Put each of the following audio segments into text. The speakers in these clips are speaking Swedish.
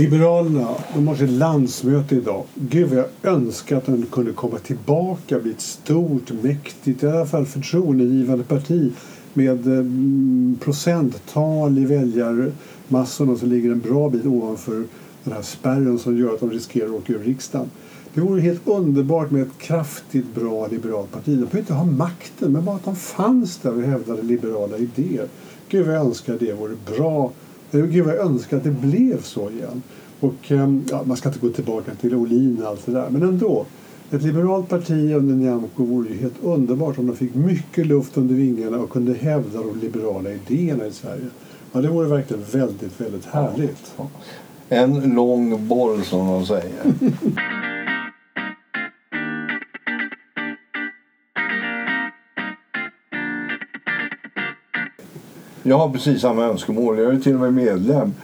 Liberalerna de har sitt landsmöte idag. Gud vad jag önskar att de kunde komma tillbaka och bli ett stort, mäktigt, i alla fall förtroendegivande parti med eh, mm, procenttal i väljarmassorna som ligger en bra bit ovanför den här spärren som gör att de riskerar att åka ur riksdagen. Det vore helt underbart med ett kraftigt bra liberalt parti. De behöver inte ha makten, men bara att de fanns där och hävdade liberala idéer. Gud vad jag önskar det vore bra. Gud vad jag önskar att det blev så igen. Och, ehm, ja, man ska inte gå tillbaka till Olin och allt det där, men ändå. Ett liberalt parti under Nyamko vore ju helt underbart om de fick mycket luft under vingarna och kunde hävda de liberala idéerna i Sverige. Ja, det vore verkligen väldigt, väldigt härligt. En lång boll som de säger. Jag har precis samma önskemål. Jag är till och med medlem.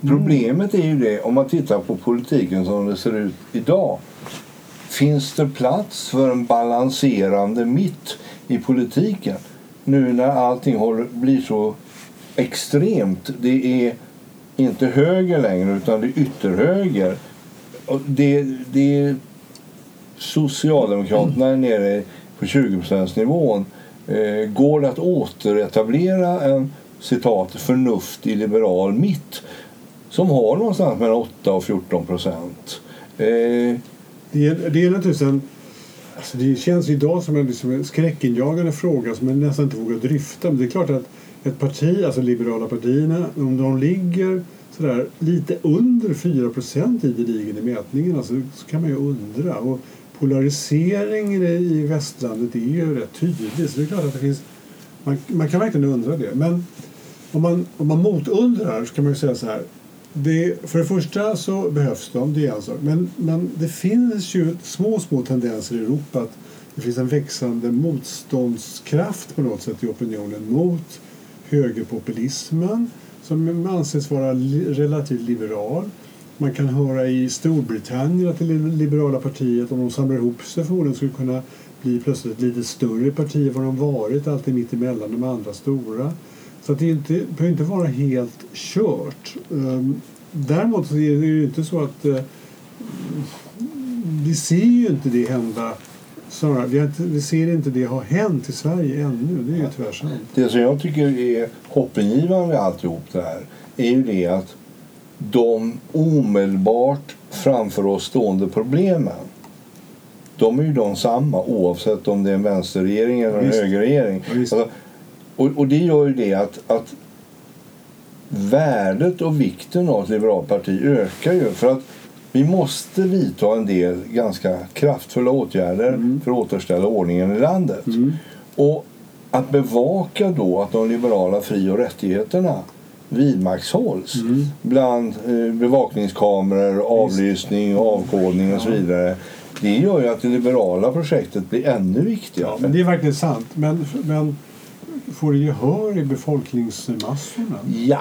Problemet är ju det, om man tittar på politiken som det ser ut idag. Finns det plats för en balanserande mitt i politiken? Nu när allting håller, blir så extremt. Det är inte höger längre, utan det är ytterhöger. Det, det är Socialdemokraterna är nere på 20 nivån eh, Går det att återetablera en citat förnuftig liberal mitt som har någonstans mellan 8 och 14 procent? Eh, det, är, det är naturligtvis en Alltså det känns idag som en, liksom skräckinjagande fråga som man nästan inte vågar dryfta. Men det är klart att ett parti, alltså liberala partierna, om de ligger sådär lite under 4 procent ideligen i mätningen alltså, så kan man ju undra. Och polariseringen i västlandet är ju rätt tydlig. Så det är klart att det finns, man, man kan verkligen undra det. Men om man, om man motundrar så kan man ju säga så här. Det, för det första så behövs de, det är alltså. Men, men det finns ju små, små tendenser i Europa att det finns en växande motståndskraft på något sätt i opinionen mot högerpopulismen som anses vara relativt liberal. Man kan höra i Storbritannien att det liberala partiet, om de samlar ihop sig förmodligen skulle kunna bli plötsligt ett lite större parti än vad de varit, alltid mitt emellan de andra stora. Så att det, inte, det behöver inte vara helt kört. Um, däremot så är det ju inte så att uh, vi ser ju inte det hända Snarare, vi, vi ser inte det ha hänt i Sverige ännu. Det är ju tyvärr sant. Det som jag tycker är hoppingivande i alltihop det här är ju det att de omedelbart framför oss stående problemen de är ju de samma oavsett om det är en vänsterregering eller en Visst. högerregering. Alltså, och, och det gör ju det att, att värdet och vikten av ett liberalt parti ökar ju. För att vi måste vidta en del ganska kraftfulla åtgärder mm. för att återställa ordningen i landet. Mm. Och att bevaka då att de liberala fri och rättigheterna vidmakthålls mm. bland eh, bevakningskameror, avlyssning, avkodning och så vidare. Det gör ju att det liberala projektet blir ännu viktigare. Ja, men det är verkligen sant. Men, men får du gehör i befolkningsmassorna? Ja,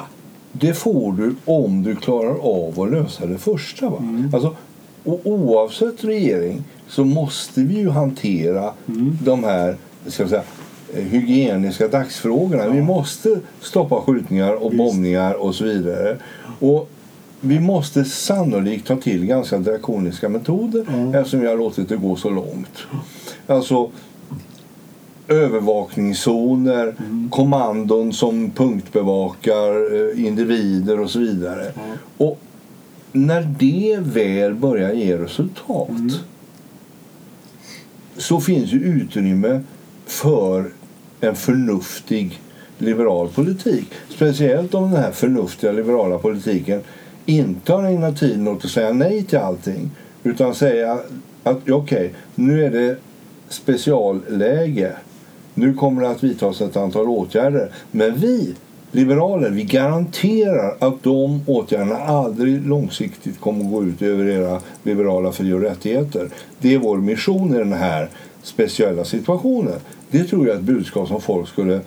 det får du om du klarar av att lösa det första. Va? Mm. Alltså, och oavsett regering så måste vi ju hantera mm. de här ska säga, eh, hygieniska dagsfrågorna. Ja. Vi måste stoppa skjutningar och Visst. bombningar och så vidare. Och vi måste sannolikt ta till ganska drakoniska metoder mm. eftersom vi har låtit det gå så långt. Alltså övervakningszoner, mm. kommandon som punktbevakar eh, individer och så vidare. Mm. Och när det väl börjar ge resultat mm. så finns ju utrymme för en förnuftig liberal politik. Speciellt om den här förnuftiga liberala politiken inte har ägnat tiden åt att säga nej till allting utan säga att okej, okay, nu är det specialläge nu kommer det att vidtas ett antal åtgärder. Men vi liberaler vi garanterar att de åtgärderna aldrig långsiktigt kommer att gå ut över era liberala fri och rättigheter. Det är vår mission i den här speciella situationen. Det tror jag är ett budskap som folk skulle...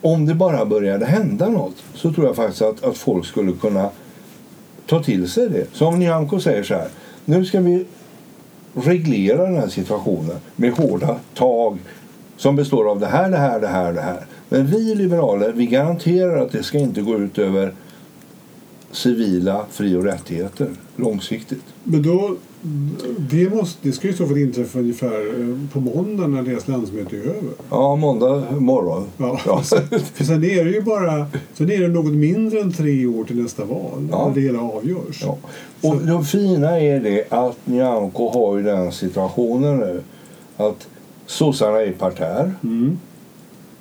Om det bara började hända något så tror jag faktiskt att, att folk skulle kunna ta till sig det. Som Nyamko säger så här. Nu ska vi reglera den här situationen med hårda tag som består av det här, det här, det här, det här. Men vi liberaler vi garanterar att det ska inte gå ut över civila fri och rättigheter långsiktigt. Men då, det, måste, det ska ju i så fall inträffa ungefär eh, på måndag när deras landsmöte är över. Ja, måndag morgon. Ja. Ja. För sen är det ju bara sen är det något mindre än tre år till nästa val Ja. när det hela avgörs. Ja. Och det fina är det att Nyamko har ju den situationen nu att sossarna är i parterr. Mm.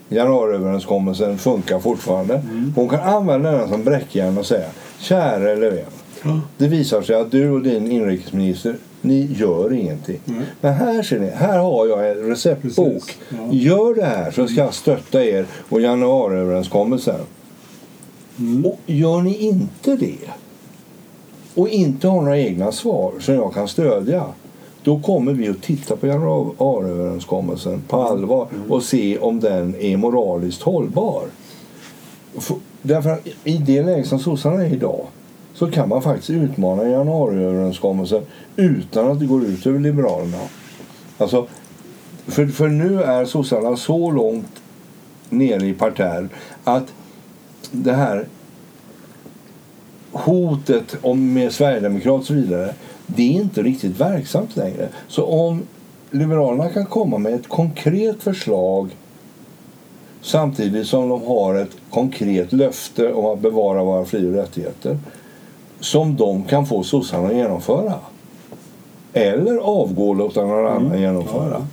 Januariöverenskommelsen funkar fortfarande. Hon kan använda den som bräckjärn och säga Käre Löfven, Ja. det visar sig att du och din inrikesminister ni gör ingenting. Nej. Men här ser ni, här har jag en receptbok. Ja. Gör det här så ska jag stötta er och januariöverenskommelsen. Mm. Och gör ni inte det och inte har några egna svar som jag kan stödja då kommer vi att titta på januariöverenskommelsen på allvar och se om den är moraliskt hållbar. F- Därför i det läge som sossarna är idag så kan man faktiskt utmana januariöverenskommelsen utan att det går ut över Liberalerna. Alltså, för, för nu är sossarna så långt nere i parterr att det här hotet om med Sverigedemokraterna och så vidare det är inte riktigt verksamt längre. Så om Liberalerna kan komma med ett konkret förslag samtidigt som de har ett konkret löfte om att bevara våra fri och rättigheter som de kan få sossarna att genomföra eller avgå och låta någon annan genomföra Ja.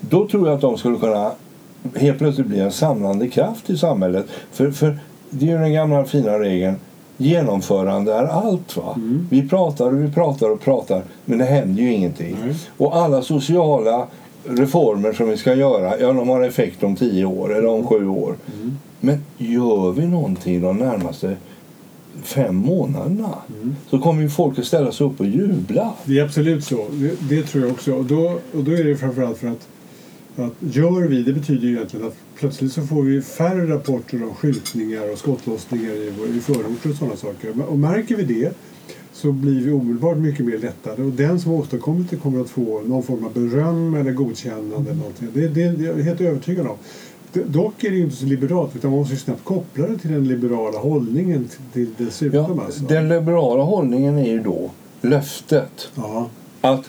då tror jag att de skulle kunna helt plötsligt bli en samlande kraft i samhället. För, för det är ju den gamla fina regeln genomförande är allt. va Mm. Vi pratar och vi pratar och pratar men det händer ju ingenting. Nej. Och alla sociala reformer som vi ska göra, ja de har effekt om tio år eller om sju år. Mm. Men gör vi någonting de närmaste fem månaderna Mm. så kommer ju folk att ställa sig upp och jubla. Det är absolut så. Det, det tror jag också. Och då, och då är det framförallt för att, att gör vi, det betyder ju egentligen att plötsligt så får vi färre rapporter om skjutningar och skottlossningar i, i förorter och sådana saker. Och märker vi det så blir vi omedelbart mycket mer lättade. Och den som åstadkommit det kommer att få någon form av beröm eller godkännande. Eller någonting. Det, det, det är jag helt övertygad om. Dock är det ju inte så liberalt utan man måste ju snabbt koppla det till den liberala hållningen till, dessutom. Ja, alltså. den liberala hållningen är ju då löftet ja. att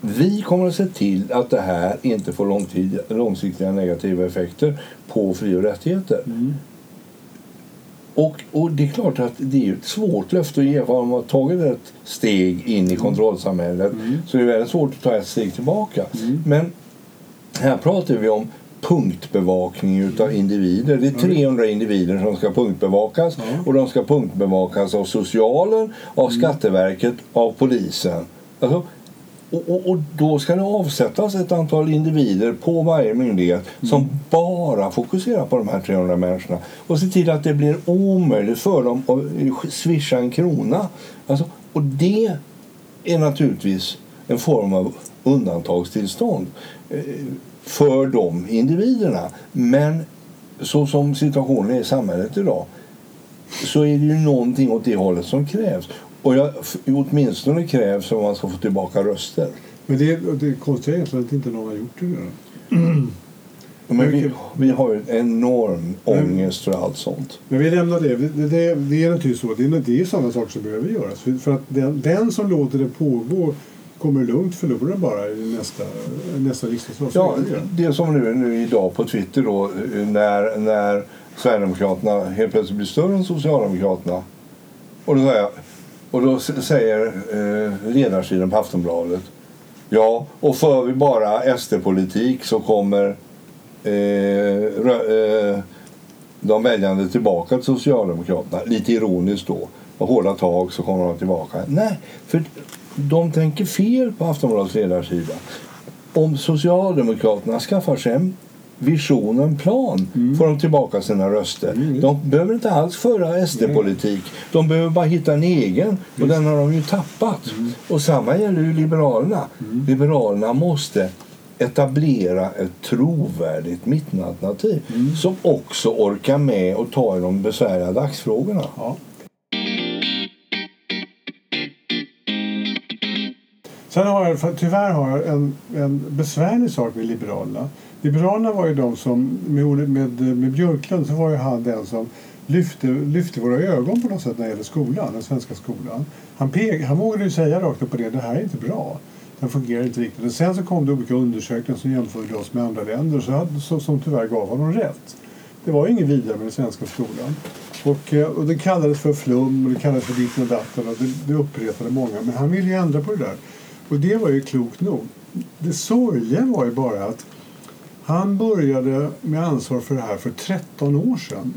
vi kommer att se till att det här inte får långtid, långsiktiga negativa effekter på fri och rättigheter. Mm. Och, och det är klart att det är ett svårt löfte att ge för om man har tagit ett steg in i kontrollsamhället Mm. så är det väldigt svårt att ta ett steg tillbaka. Mm. Men här pratar vi om punktbevakning utav individer. Det är 300 individer som ska punktbevakas och de ska punktbevakas av socialen, av Skatteverket, av polisen. Alltså, och, och, och då ska det avsättas ett antal individer på varje myndighet som bara fokuserar på de här 300 människorna och se till att det blir omöjligt för dem att swisha en krona. Alltså, och det är naturligtvis en form av undantagstillstånd eh, för de individerna. Men så som situationen är i samhället idag så är det ju någonting åt det hållet som krävs. Och jag, åtminstone krävs om man ska få tillbaka röster. Men det, det konstiga är egentligen att inte någon har gjort det redan. Men vi, vi har ju en enorm ångest för allt sånt. Men vi lämnar det. Det, det, det är naturligtvis så. Det är, det är sådana saker som behöver göras. För, för att den, den som låter det pågå kommer lugnt förlora bara i nästa, nästa riksdagsval. Ja, det som nu, nu idag på Twitter då när, när Sverigedemokraterna helt plötsligt blir större än Socialdemokraterna. Och då, säger och då säger eh, ledarsidan på Aftonbladet Ja, och för vi bara SD-politik så kommer eh, rö, eh, de väljande tillbaka till Socialdemokraterna. Lite ironiskt då. Och hårda tag så kommer de tillbaka. Nej, för de tänker fel på Aftonbladets ledarsida. Om Socialdemokraterna skaffar sig en vision, en plan, får de tillbaka sina röster. Mm. De behöver inte alls föra SD-politik. De behöver bara hitta en egen och den har de ju tappat. Och samma gäller ju Liberalerna. Liberalerna måste etablera ett trovärdigt mittenalternativ som också orkar med att ta i de besvärliga dagsfrågorna. Ja. Sen har jag, för tyvärr har jag en, en besvärlig sak med Liberalerna. Liberalerna var ju de som, med, med, med Björklund så var ju han den som lyfte, lyfte våra ögon på något sätt när det gäller skolan, den svenska skolan. Han, peg, han vågade ju säga rakt upp på det, det här är inte bra. Den fungerar inte riktigt. Men sen så kom det olika undersökningar som jämförde oss med andra länder så, så, som tyvärr gav honom rätt. Det var inget vidare med den svenska skolan. Och, eh, och det kallades för flum och det kallades för ditten och datten och det, det uppretade många. Men han ville ju ändra på det där. Och det var ju klokt nog. Det sorgliga var ju bara att han började med ansvar för det här för 13 år sedan.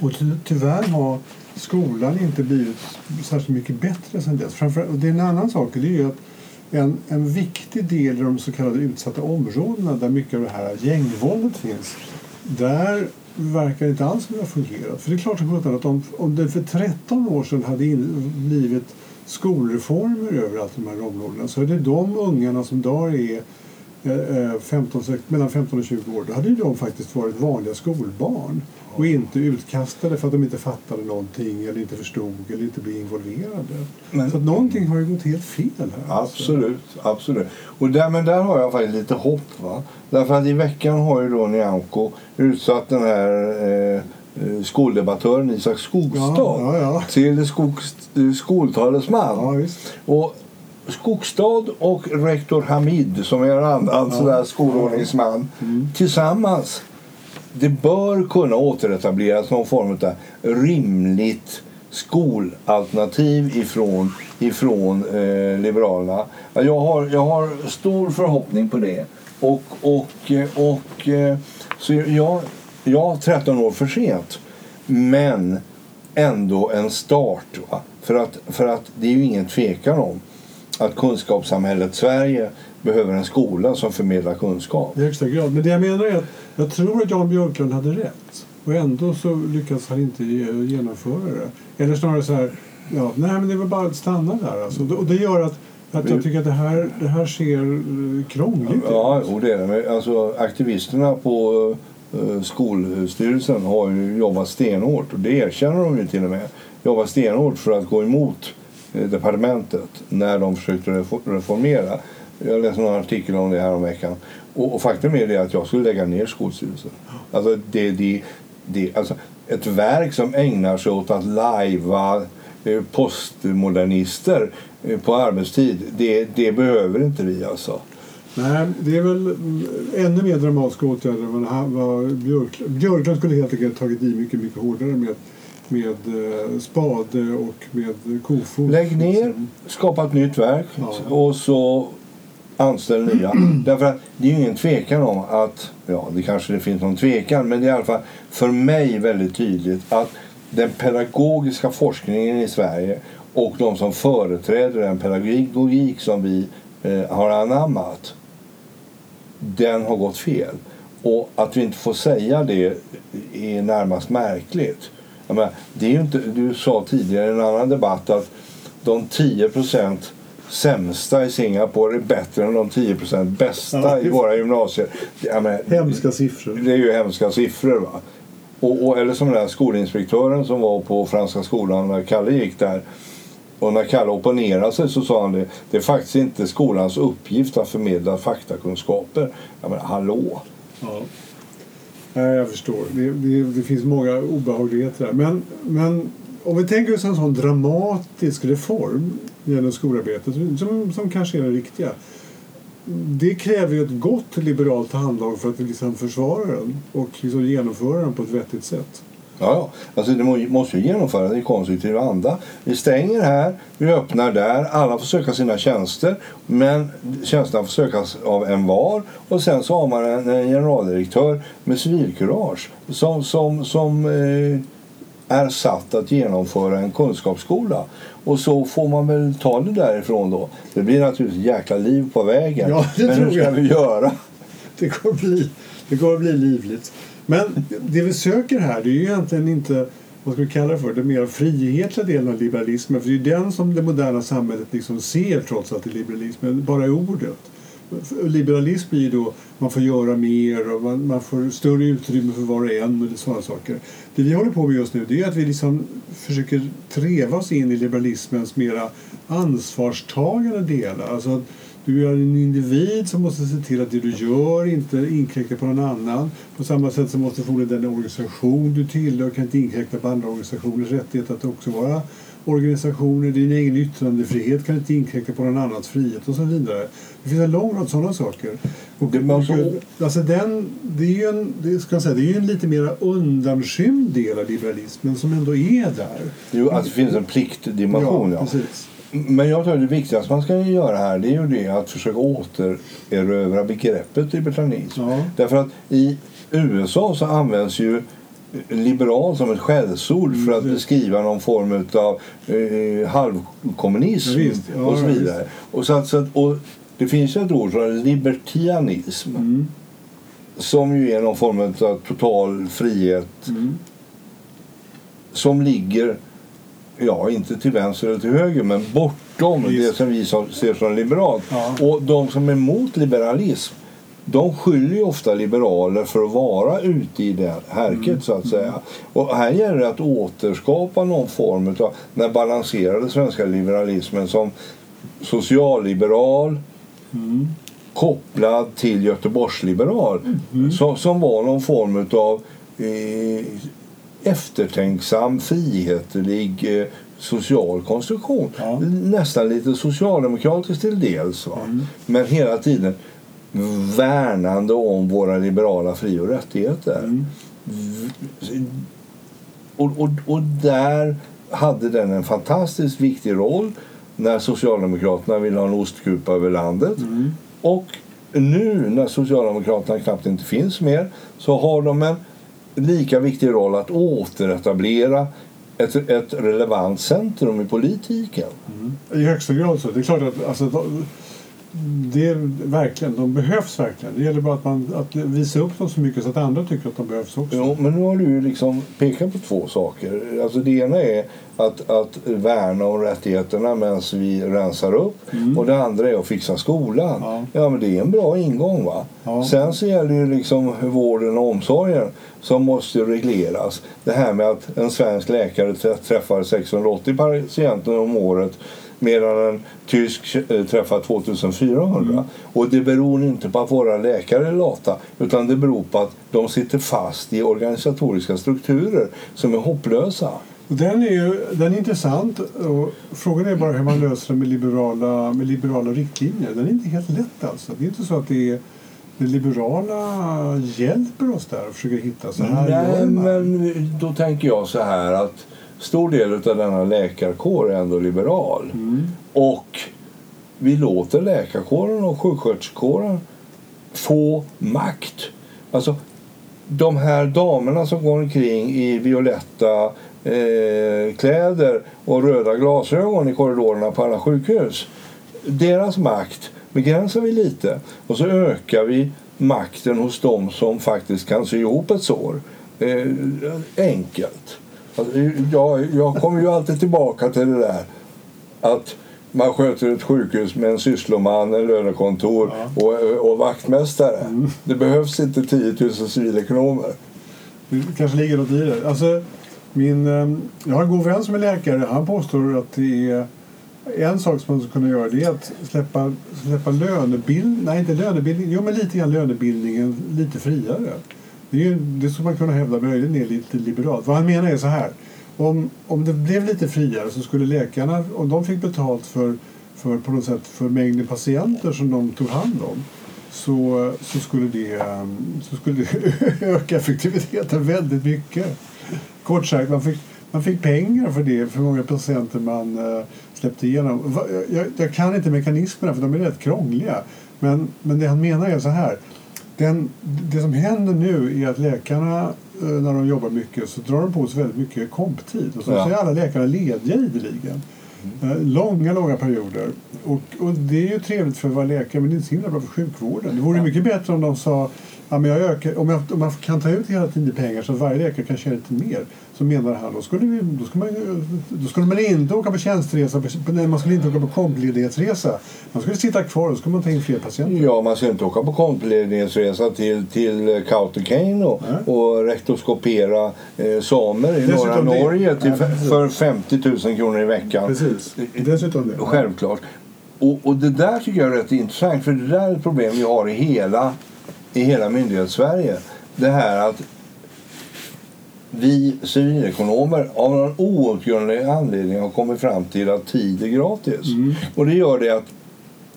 Och ty tyvärr har skolan inte blivit särskilt mycket bättre sedan dess. Och det är en annan sak, det är ju att en, en viktig del i de så kallade utsatta områdena där mycket av det här gängvåldet finns, där verkar det inte alls ha fungerat. För det är klart att om, om det för 13 år sedan hade in, blivit skolreformer överallt i de här områdena så är det de ungarna som idag är 15, eh, mellan 15 och 20 år, då hade ju de faktiskt varit vanliga skolbarn och inte utkastade för att de inte fattade någonting eller inte förstod eller inte blev involverade. Men, så att någonting har ju gått helt fel här. Absolut, alltså. absolut. Och där, men där har jag faktiskt lite hopp. Va? Därför att i veckan har ju då Nyamko utsatt den här eh, eh skoldebattören Isak Skogstad ja, ja, ja. till skog, skoltalesman. och Skogstad och rektor Hamid som är en annan ja. skolordningsman mm. tillsammans det bör kunna återetableras någon form av rimligt skolalternativ ifrån, ifrån eh, Liberalerna. Jag har, jag har stor förhoppning på det. Och, och, och, eh, så jag, jag 13 år för sent, men ändå en start. Va? För, att, för att det är ju ingen tvekan om att kunskapssamhället Sverige behöver en skola som förmedlar kunskap. I högsta grad. Men det jag menar är att jag tror att Jan Björklund hade rätt. Och ändå så lyckas han inte genomföra det. Eller snarare så här, ja, nej men det var bara att stanna där. Alltså. Och det gör att, att jag tycker att det här, det här ser eh, krångligt ut. Ja, och det är det. Alltså, aktivisterna på Eh, skolstyrelsen har ju jobbat stenhårt och det erkänner de ju till och med. Jobbat stenhårt för att gå emot eh, departementet när de försökte reformera. Jag läste någon artikel om det här om veckan. Och, och faktum är det att jag skulle lägga ner Skolstyrelsen. Alltså, det, det, det, alltså, ett verk som ägnar sig åt att lajva eh, postmodernister på arbetstid, det, det behöver inte vi alltså. Nej, det är väl ännu mer dramatiska åtgärder än vad, vad Björklund, Björklund skulle helt enkelt tagit i mycket, mycket hårdare med med eh, spade och med kofot. Lägg ner, skapa ett nytt verk ja. och så anställ nya. Därför att det är ju ingen tvekan om att, ja det kanske det finns någon tvekan, men det är i alla fall för mig väldigt tydligt att den pedagogiska forskningen i Sverige och de som företräder den pedagogik som vi eh, har anammat, den har gått fel. Och att vi inte får säga det är närmast märkligt. Menar, det är inte, du sa tidigare i en annan debatt att de 10 procent sämsta i Singapore är bättre än de 10% bästa ja, i våra gymnasier. Menar, hemska siffror. Det är ju hemska siffror. Va? Och, och, eller som den här skolinspektören som var på Franska skolan när Kalle gick där. Och när Kalle opponerade sig så sa han det. Det är faktiskt inte skolans uppgift att förmedla faktakunskaper. Ja men hallå? Ja. Nej, jag förstår. Det, det, det finns många obehagligheter där. Men, men om vi tänker oss en sån dramatisk reform genom skolarbetet som, som kanske är den riktiga. Det kräver ju ett gott liberalt handlag för att liksom försvara den och liksom genomföra den på ett vettigt sätt. Ja, alltså det måste ju genomföras i konstruktiv anda. Vi stänger här, vi öppnar där, alla får söka sina tjänster men tjänsterna får sökas av en var och sen så har man en, en generaldirektör med civilkurage som, som, som eh, är satt att genomföra en kunskapsskola. Och så får man väl ta det därifrån då. Det blir naturligtvis jäkla liv på vägen. Ja, det Men tror hur ska jag. vi göra? Det kommer, bli, det kommer bli livligt. Men det vi söker här det är ju egentligen inte vad ska vi kalla det för, den mer frihetliga delen av liberalismen. För det är den som det moderna samhället liksom ser trots allt i liberalismen, bara i ordet liberalism blir då man får göra mer och man, man får större utrymme för var och en och sådana saker. Det vi håller på med just nu det är att vi liksom försöker treva oss in i liberalismens mera ansvarstagande delar. Alltså, att du är en individ som måste se till att det du gör inte inkräktar på någon annan. På samma sätt så måste förmodligen den organisation du tillhör kan inte inkräkta på andra organisationers rättighet att också vara organisationer. Din egen yttrandefrihet kan inte inkräkta på någon annans frihet och så vidare. Det finns en lång rad sådana saker. Och, Det- men så- alltså den, det är ju en, det ska säga, det är ju en lite mer undanskymd del av liberalismen som ändå är där. Jo, att det finns en pliktdimension. Ja, precis. Men jag tror att det viktigaste man ska göra här det är ju det att försöka återerövra begreppet liberalism. Ja. Därför att i USA så används ju liberal som ett skällsord för att Mm, beskriva någon form av eh, halvkommunism Ja. Ja, och så vidare. Och så att, så att, och det finns ett ord som heter libertianism Mm. som ju är någon form av total frihet Mm. som ligger, ja inte till vänster eller till höger, men bortom Visst. det som vi ser som liberalt. Ja. Och de som är emot liberalism, de skyller ju ofta liberaler för att vara ute i det härket Mm. så att säga. Och här gäller det att återskapa någon form av den balanserade svenska liberalismen som socialliberal, Mm. kopplad till Göteborgsliberal Mm. som, som var någon form av eh, eftertänksam, frihetlig eh, social konstruktion. Ja. Nästan lite socialdemokratiskt till dels. Va? Mm. Men hela tiden värnande om våra liberala fri och rättigheter. Mm. Och, och, och där hade den en fantastiskt viktig roll när Socialdemokraterna ville ha en ostkupa över landet. Mm. Och nu när Socialdemokraterna knappt inte finns mer så har de en lika viktig roll att återetablera ett, ett relevant centrum i politiken. Mm. I högsta grad så. Det är klart att alltså, det är verkligen, de behövs verkligen. Det gäller bara att, man, att visa upp dem så mycket så att andra tycker att de behövs också. Jo, men nu har du liksom pekat på två saker. Alltså det ena är att, att värna om rättigheterna medan vi rensar upp. Och det andra är att fixa skolan. Ja. Ja, men det är en bra ingång va. Ja. Sen så gäller det liksom vården och omsorgen som måste regleras. Det här med att en svensk läkare trä- träffar 680 patienter om året medan en tysk eh, träffar 2400. Och det beror inte på att våra läkare är lata utan det beror på att de sitter fast i organisatoriska strukturer som är hopplösa. Den är ju den är intressant. Och frågan är bara hur man löser det med liberala, med liberala riktlinjer. Den är inte helt lätt alltså. Det är inte så att det är det liberala hjälper oss där och försöker hitta så här Nej, men då tänker jag så här att stor del av denna läkarkår är ändå liberal. Mm. Och vi låter läkarkåren och sjuksköterskekåren få makt. Alltså, de här damerna som går omkring i violetta eh, kläder och röda glasögon i korridorerna på alla sjukhus. Deras makt begränsar vi lite och så ökar vi makten hos dem som faktiskt kan sy ihop ett sår. Eh, enkelt. Alltså, jag, jag kommer ju alltid tillbaka till det där att man sköter ett sjukhus med en syssloman, en lönekontor och, och vaktmästare. Det behövs inte 10 000 civilekonomer. Det kanske ligger något i det. Alltså, min, eh, jag har en god vän som är läkare. Han påstår att det är en sak som man skulle kunna göra det är att släppa, släppa lönebildning, nej inte lönebildning, jo men lite grann lönebildningen lite friare. Det, är det skulle man kunna hävda möjligen är lite liberalt. Vad han menar är så här. Om, om det blev lite friare så skulle läkarna, om de fick betalt för, för, på något sätt, för mängden patienter som de tog hand om så, så, skulle det, ehm, så skulle det öka effektiviteten väldigt mycket. Kort sagt, man fick, man fick pengar för det, för hur många patienter man eh, släppte igenom. Jag, jag kan inte mekanismerna för de är rätt krångliga. Men, men det han menar är så här. Den, det som händer nu är att läkarna, eh, när de jobbar mycket, så drar de på sig väldigt mycket komptid. Och så, Ja. så är alla läkare lediga ideligen. Eh, Långa, långa perioder. Och, och det är ju trevligt för att vara läkare, men det är inte så himla bra för sjukvården. Det vore mycket bättre om de sa Ja, men jag ökar, om, jag, om man kan ta ut hela tiden pengar så att varje läkare kan tjäna lite mer så menar han då skulle, vi, då, skulle man, då skulle man inte åka på tjänsteresa, på- nej, man skulle inte åka på kompledighetsresa. Man skulle sitta kvar och så skulle man ta in fler patienter. Ja, man ska inte åka på kompledighetsresa till, till Kautokeino Nej. och rektoskopera eh, samer i Dessutom norra det- Norge till, Nej, för 50 000 kronor i veckan. Precis. Dessutom det. Självklart. och, och det där tycker jag är rätt intressant för det där är ett problem vi har i hela, i hela myndighets-Sverige. Det här att vi civilekonomer av någon outgrundlig anledning har kommit fram till att tid är gratis. Mm. Och det gör det att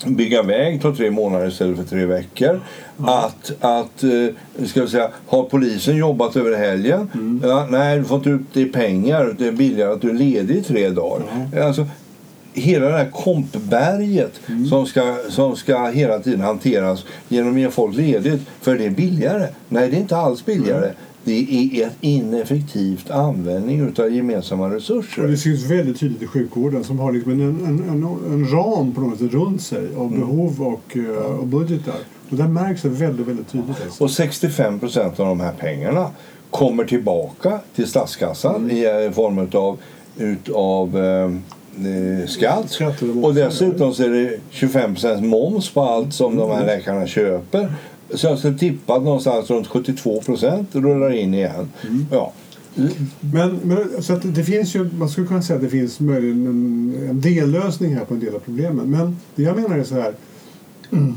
bygga väg tar tre månader istället för tre veckor. Att, att eh, ska vi säga, har polisen jobbat över helgen? Mm. Ja, nej, du får inte ut det i pengar. Det är billigare att du är ledig i tre dagar. Alltså, hela det här kompberget Mm. som, ska, som ska hela tiden hanteras genom att ge folk ledigt för det är billigare. Nej, det är inte alls billigare. Mm. Det är en ineffektivt användning av gemensamma Och resurser. det syns väldigt tydligt i sjukvården som har liksom en, en, en, en ram på något sätt runt sig av Mm. behov och, eh, och budgetar. Och där märks det väldigt, väldigt tydligt. Alltså. Och 65 procent av de här pengarna kommer tillbaka till statskassan Mm. i eh, form av utav, eh, eh, skatt. Skatter och dessutom så är det 25 procent moms på allt som de Mm. här läkarna köper. Så jag skulle tippa att någonstans runt 72 procent rullar in igen. Mm. Ja. Men, men, så det finns ju, man skulle kunna säga att det finns möjligen en, en dellösning här på en del av problemen. Men det jag menar är så här.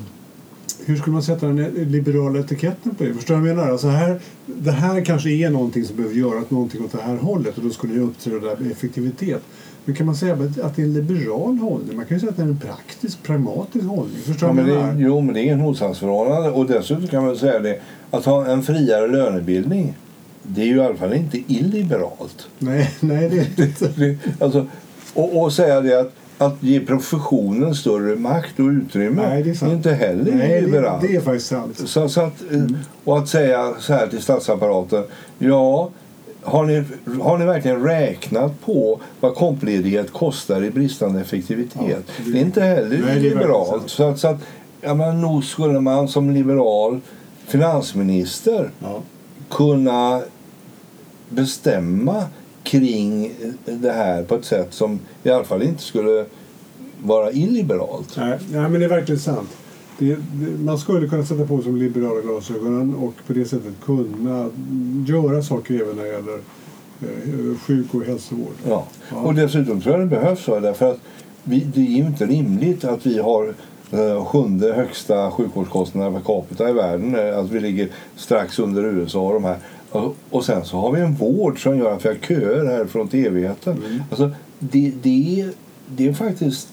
Hur skulle man sätta den liberala etiketten på det? Förstår du vad jag menar? Alltså här, det här kanske är någonting som behöver göras någonting åt det här hållet och då skulle det uppträda med effektivitet. Men kan man säga att det är en liberal hållning? Man kan ju säga att det är en praktisk, pragmatisk hållning. Förstår Ja, men det, jo, men det är inget motsatsförhållande. Och dessutom kan man säga det att ha en friare lönebildning det är ju i alla fall inte illiberalt. Nej, nej, det är det inte. Det- alltså, och, och säga det att, att ge professionen större makt och utrymme Nej, det är sant. inte heller Nej, det, liberalt. det är faktiskt sant. Så, så att, eh, Och att säga så här till statsapparaten. Ja, har ni, har ni verkligen räknat på vad kompledighet kostar i bristande effektivitet? Ja, det- är inte heller Nej, liberalt. Så att, så att, ja, men nog skulle man som liberal finansminister Ja. kunna bestämma kring det här på ett sätt som i alla fall inte skulle vara illiberalt. Nej, nej, men det är verkligen sant. Det, det, man skulle kunna sätta på sig de liberala glasögonen och på det sättet kunna göra saker även när det gäller eh, sjuk och hälsovård. Ja. Ja. Och dessutom tror jag det behövs därför att vi, det är ju inte rimligt att vi har eh, sjunde högsta sjukvårdskostnader per capita i världen. eh, Att vi ligger strax under USA och de här. Och, och sen så har vi en vård som gör att vi har köer härifrån till evigheten. Mm. Alltså, det, det, det är faktiskt...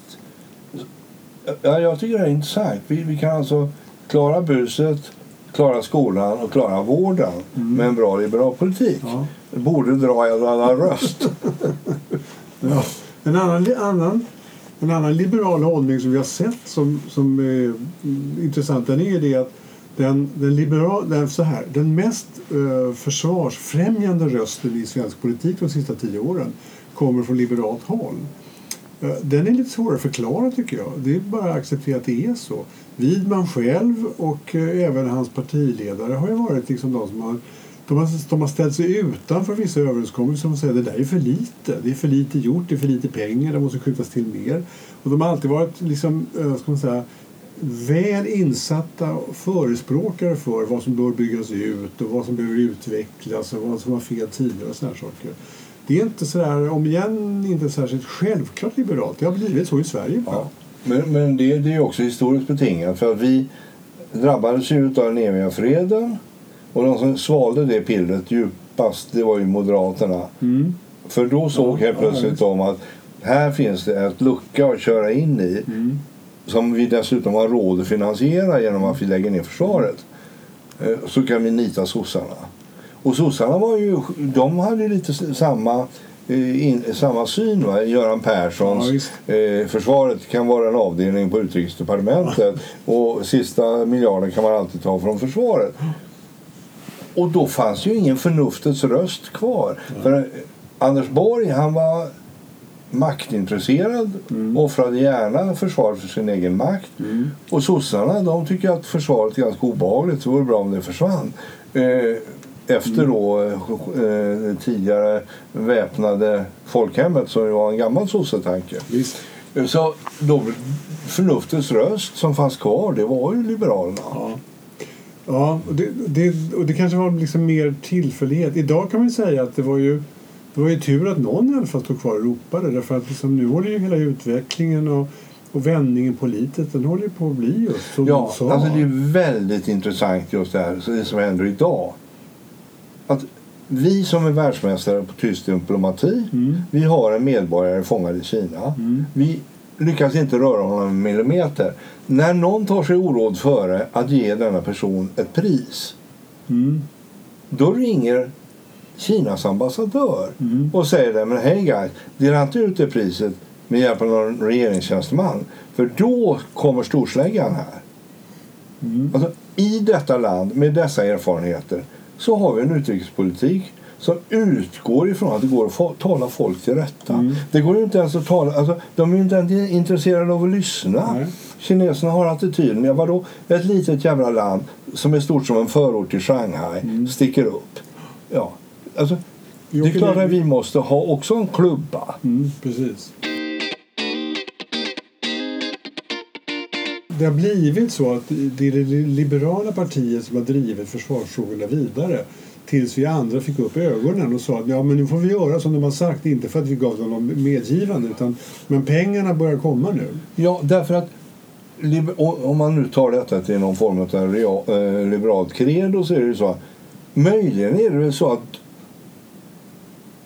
Ja, jag tycker det är intressant. Vi, vi kan alltså klara buset, klara skolan och klara vården med en bra liberal politik. Ja. Borde dra en annan röst. Ja. En, annan, annan, en annan liberal hållning som vi har sett som, som är mm, intressant den är det att den, den, liberal, den, så här, den mest eh, försvarsfrämjande rösten i svensk politik de sista tio åren kommer från liberalt håll. Eh, den är lite svårare att förklara tycker jag. Det är bara att acceptera att det är så. Widman själv och eh, även hans partiledare har ju varit liksom de som har de har, de har ställt sig utanför vissa överenskommelser och säger att det där är för lite. Det är för lite gjort, det är för lite pengar, det måste skjutas till mer. Och de har alltid varit liksom, eh, ska man säga, väl insatta förespråkare för vad som bör byggas ut och vad som behöver utvecklas och vad som var fel tidigare och sådana saker. Det är inte sådär, om igen, inte särskilt självklart liberalt. Det har blivit så i Sverige bara. Ja. Men, men det, det är också historiskt betingat för att vi drabbades ju av den eviga freden och de som svalde det pillret djupast det var ju Moderaterna. Mm. För då såg Ja, helt ja, plötsligt visst. de att här finns det ett lucka att köra in i Mm. som vi dessutom har råd att finansiera genom att vi lägger ner försvaret. Eh, Så kan vi nita sossarna. Och sossarna var ju, de hade ju lite samma, eh, in, samma syn. Va? Göran Perssons Ja, eh, försvaret kan vara en avdelning på utrikesdepartementet och sista miljarden kan man alltid ta från försvaret. Och då fanns ju ingen förnuftets röst kvar. För eh, Anders Borg han var maktintresserad, Mm. offrade gärna försvaret för sin egen makt. Och sossarna de tycker att försvaret är ganska obehagligt, så det vore bra om det försvann. Eh, efter då eh, tidigare väpnade folkhemmet som var en gammal sossetanke. Eh, Så då, förnuftets röst som fanns kvar, det var ju Liberalerna. Ja. Ja, och det, det, och det kanske var liksom mer tillfällighet. Idag kan man säga att det var ju, det var ju tur att någon i alla fall stod kvar och ropade. Därför att liksom nu håller ju hela utvecklingen och och vändningen politiskt, den håller ju på att bli just som Ja, du sa. alltså det är väldigt intressant just det här det som händer idag. Att vi som är världsmästare på tyst diplomati, Mm. vi har en medborgare fångad i Kina. Mm. Vi lyckas inte röra honom en millimeter. När någon tar sig oråd före att ge denna person ett pris, Mm. då ringer Kinas ambassadör Mm. och säger det, men hej guys, dela inte ut det priset med hjälp av någon regeringstjänsteman. För då kommer storsläggan här. Mm. Alltså, I detta land med dessa erfarenheter så har vi en utrikespolitik som utgår ifrån att det går att tala folk till rätta. Mm. Det går ju inte ens att tala, alltså, de är ju inte ens intresserade av att lyssna. Nej. Kineserna har attityden, ja, vadå, ett litet jävla land som är stort som en förort till Shanghai Mm. sticker upp. Ja, alltså, Jo, det är klart att vi måste ha också en klubba. Mm, precis. Det har blivit så att det är det liberala partiet som har drivit försvarsfrågorna vidare tills vi andra fick upp ögonen och sa att ja, men nu får vi göra som de har sagt, inte för att vi gav dem någon medgivande utan men pengarna börjar komma nu. Ja, därför att om man nu tar detta till någon form av real, eh, liberalt credo så är det ju så att möjligen är det väl så att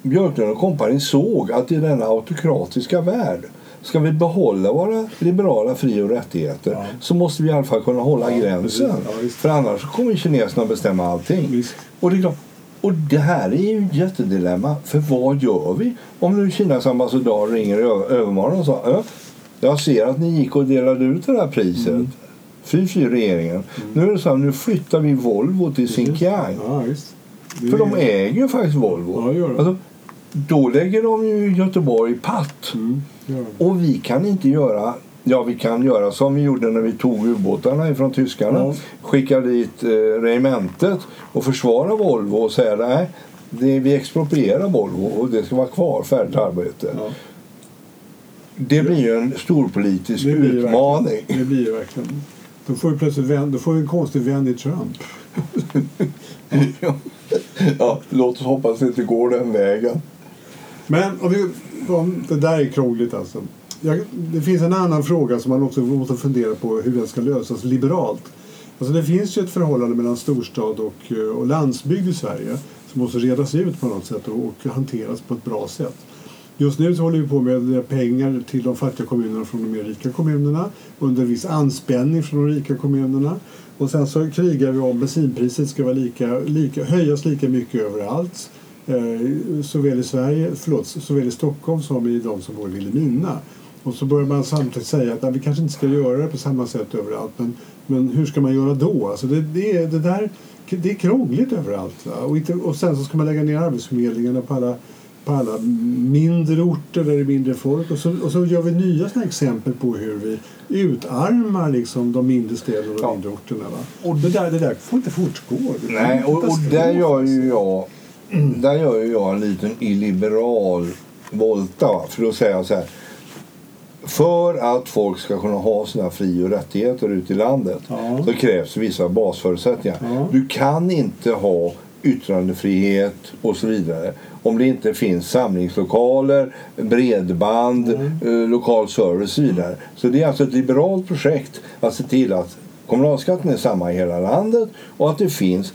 Björklund och kompani såg att i denna autokratiska värld ska vi behålla våra liberala fri och rättigheter Ja. så måste vi i alla fall kunna hålla Ja, gränsen. Ja. För annars kommer kineserna bestämma allting. Visst. Och det, är klart, och det här är ju ett jättedilemma. För vad gör vi om nu Kinas ambassadör ringer i övermorgon och sa "Ö, jag ser att ni gick och delade ut det här priset. Mm. Fy fy regeringen. Nu är det så här, nu flyttar vi Volvo till Xinjiang. Ja. Det För de äger ju faktiskt Volvo. Ja, det gör de. Alltså, då lägger de ju Göteborg patt. Mm, de. Och vi kan inte göra Ja, vi kan göra som vi gjorde när vi tog ubåtarna ifrån tyskarna. Ja. Skicka dit eh, regementet och försvara Volvo och säga nej, det, vi exproprierar Volvo och det ska vara kvar, färdigt arbete. Ja, Det blir ju en storpolitisk det utmaning. Det blir det verkligen. Då får vi plötsligt vänd, då får vi en konstig vän i Trump. ja, låt oss hoppas att det inte går den vägen. Men om vi, om, det där är krångligt alltså. Jag, det finns en annan fråga som man också måste fundera på hur den ska lösas liberalt. Alltså det finns ju ett förhållande mellan storstad och, eh, och landsbygd i Sverige som måste redas ut på något sätt och, och hanteras på ett bra sätt. Just nu så håller vi på med eh, pengar till de fattiga kommunerna från de mer rika kommunerna under viss anspänning från de rika kommunerna. Och sen så krigar vi om bensinpriset ska vara lika, lika, höjas lika mycket överallt. Eh, såväl i Sverige, förlåt, såväl i Stockholm som i de som bor i Vilhelmina. Och så börjar man samtidigt säga att nej, vi kanske inte ska göra det på samma sätt överallt. Men, men hur ska man göra då? Alltså det, det, det, där, det är krångligt överallt. Och, inte, och sen så ska man lägga ner arbetsförmedlingarna på alla, på alla mindre orter där det är mindre folk. Och så, och så gör vi nya såna exempel på hur vi utarmar liksom de mindre städerna och de Ja. mindre orterna. Va? Och det där, det där får inte fortgå. Nej, och, och där gör alltså. ju jag, där gör ju jag en liten illiberal volta. För då säger jag så här. För att folk ska kunna ha sina fri och rättigheter ute i landet Ja. så krävs vissa basförutsättningar. Ja. Du kan inte ha yttrandefrihet och så vidare om det inte finns samlingslokaler, bredband, eh, lokal service och så vidare. Så det är alltså ett liberalt projekt att se till att kommunalskatten är samma i hela landet och att det finns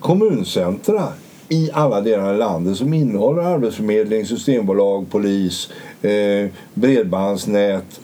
kommuncentra i alla delar av landet som innehåller arbetsförmedling, systembolag, polis, eh, bredbandsnät,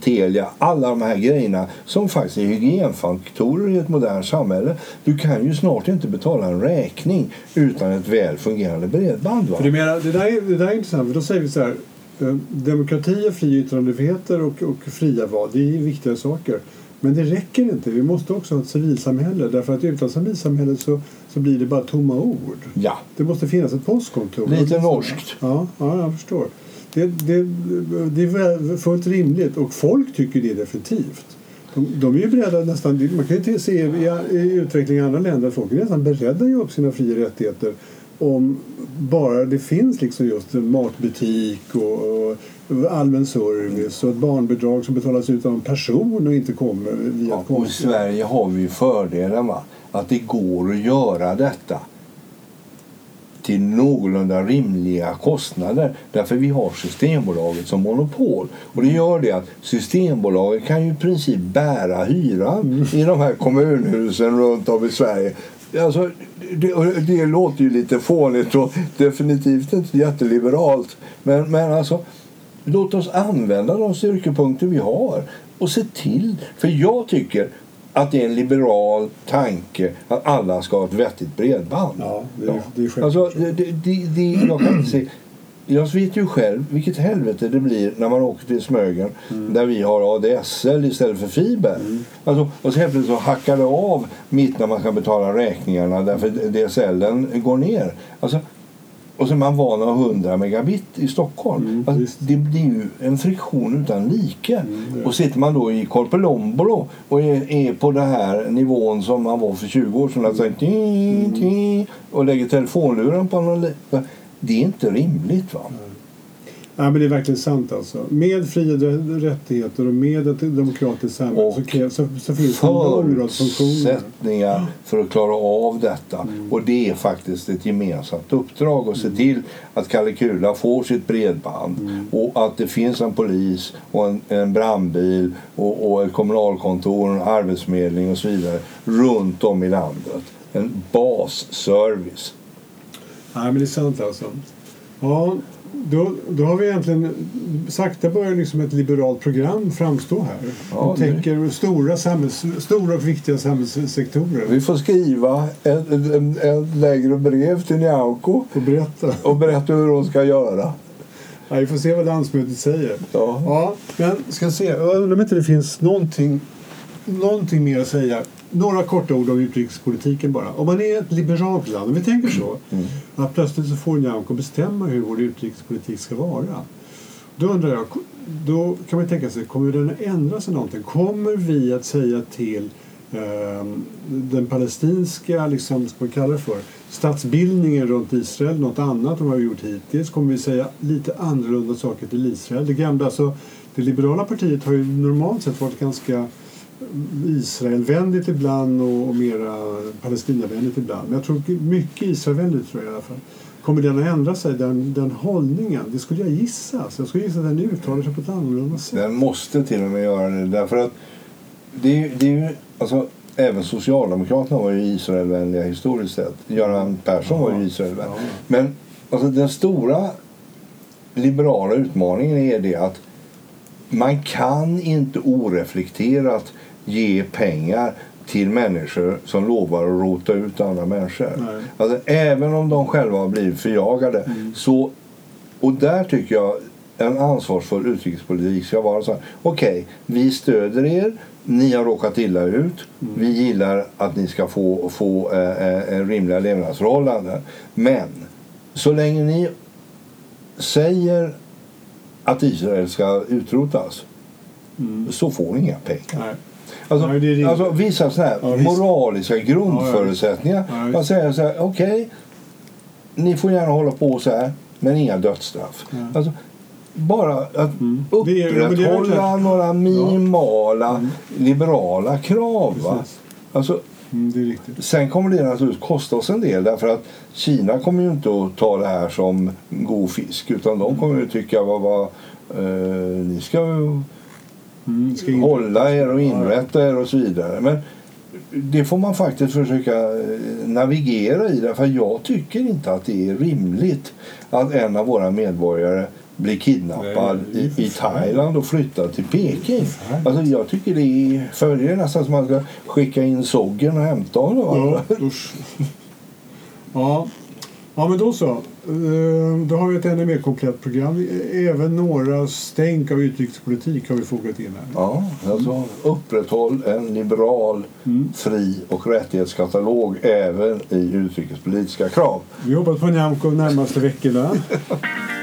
Telia, alla de här grejerna som faktiskt är hygienfaktorer i ett modernt samhälle. Du kan ju snart inte betala en räkning utan ett väl fungerande bredband. Va? För det, menar, det, där är, det där är intressant, för då säger vi så här eh, Demokrati och fri yttrandefriheter och, och fria val, det är viktiga saker. Men det räcker inte. Vi måste också ha ett civilsamhälle. Därför att utan civilsamhället så, så blir det bara tomma ord. Ja, Det måste finnas ett postkontor. lite norskt. Ja, ja jag förstår. Det, det, det är fullt rimligt och folk tycker det definitivt. De, de är ju beredda nästan, man kan ju se i, i utveckling i andra länder att folk är nästan beredda att ge upp sina fri och rättigheter om bara det finns liksom just en matbutik och, och allmän service och ett barnbidrag som betalas ut av en person och inte kommer via Ja, och i. Sverige har vi ju fördelen va? att det går att göra detta till någorlunda rimliga kostnader. Därför vi har Systembolaget som monopol. Och det gör det att Systembolaget kan ju i princip bära hyran i de här kommunhusen runt om i Sverige. Alltså, det, det låter ju lite fånigt och definitivt inte jätteliberalt. Men, men alltså, låt oss använda de styrkepunkter vi har och se till. För jag tycker att det är en liberal tanke att alla ska ha ett vettigt bredband. Ja, det det är självklart. Alltså, det, det, jag kan inte se... Jag vet ju själv vilket helvete det blir när man åker till Smögen Mm. där vi har ADSL istället för fiber. Alltså, och så helt plötsligt så hackar det av mitt när man ska betala räkningarna därför DSLen går ner. Alltså, och så är man van att ha 100 megabit i Stockholm. Mm, alltså, det blir ju en friktion utan like. är och sitter man då i Korpelombolo och är, är på den här nivån som man var för 20 år sedan alltså, ti, och lägger telefonluren på någon Det är inte rimligt. va? Ja, men det är verkligen sant alltså. Med fria rättigheter och med ett demokratiskt samhälle så, krävs, så, så finns det en lång rad förutsättningar för att klara av detta. Mm. Och det är faktiskt ett gemensamt uppdrag att se till att Kalle Kula får sitt bredband Mm. och att det finns en polis och en, en brandbil och, och ett kommunalkontor, en arbetsförmedling och så vidare runt om i landet. En basservice. Nej, men det är sant alltså. Ja, då, då har vi egentligen sakta börjar liksom ett liberalt program framstå här. Ja, det- täcker stora, samhälls, stora och viktiga samhällssektorer. Vi får skriva ett, ett, ett längre brev till Nyamko Och berätta. och berätta hur hon ska göra. Ja, vi får se vad landsmötet säger. Ja. Ja, men ska se. Jag undrar om inte det finns någonting, någonting mer att säga. Några korta ord om utrikespolitiken bara. Om man är ett liberalt land, om vi tänker så, att plötsligt så får Nyamko bestämma hur vår utrikespolitik ska vara. Då undrar jag, då kan man tänka sig, kommer den att ändra sig någonting? Kommer vi att säga till ehm, den palestinska, liksom, ska man kalla det för, statsbildningen runt Israel något annat än vad vi har gjort hittills? Kommer vi säga lite annorlunda saker till Israel? Det gamla, alltså, det liberala partiet har ju normalt sett varit ganska Israelvänligt ibland och, och mera Palestinavänligt ibland. Men jag tror mycket Israelvänligt tror jag i alla fall. Kommer den att ändra sig, den, den hållningen? Det skulle jag gissa. Så jag skulle gissa att den uttalar sig på ett annorlunda sätt. Den måste till och med göra det. Därför att det, det är alltså, även Socialdemokraterna var ju Israelvänliga historiskt sett. Göran Persson var ju Israelvänlig. Ja. Men alltså, den stora liberala utmaningen är det att man kan inte oreflekterat ge pengar till människor som lovar att rota ut andra människor. Nej. Alltså, även om de själva har blivit förjagade. Så, och där tycker jag en ansvarsfull utrikespolitik ska vara så här. Okej, vi stöder er. Ni har råkat illa ut. Vi gillar att ni ska få, få eh, eh, rimliga levnadsförhållanden. Men så länge ni säger att Israel ska utrotas Mm. så får ni inga pengar. Nej. Alltså, Nej, det alltså vissa såna här Ja, moraliska grundförutsättningar. Ja. Man säger så här, okej, ni får gärna hålla på så här, men inga dödsstraff. Ja. Alltså, bara att Mm. Ja, upprätthålla några minimala liberala krav. Alltså, Mm. Sen kommer det naturligtvis kosta oss en del därför att Kina kommer ju inte att ta det här som god fisk utan de kommer ju tycka vad, vad eh, ni ska Mm, hålla er och inrätta er och så vidare. Men det får man faktiskt försöka eh, navigera i därför jag tycker inte att det är rimligt att en av våra medborgare blir kidnappad Nej, det är i, i. Thailand och flyttad till Peking. Alltså jag tycker det är, följer nästan som att man ska skicka in Soggen och hämta honom. Ja, ja. ja, men då så. Eh, Då har vi ett ännu mer komplett program. Även några stänk av utrikespolitik har vi fogat in här. Ja, alltså upprätthåll en liberal, Mm. fri och rättighetskatalog även i utrikespolitiska krav. Vi hoppas på Nyamko närmaste veckorna.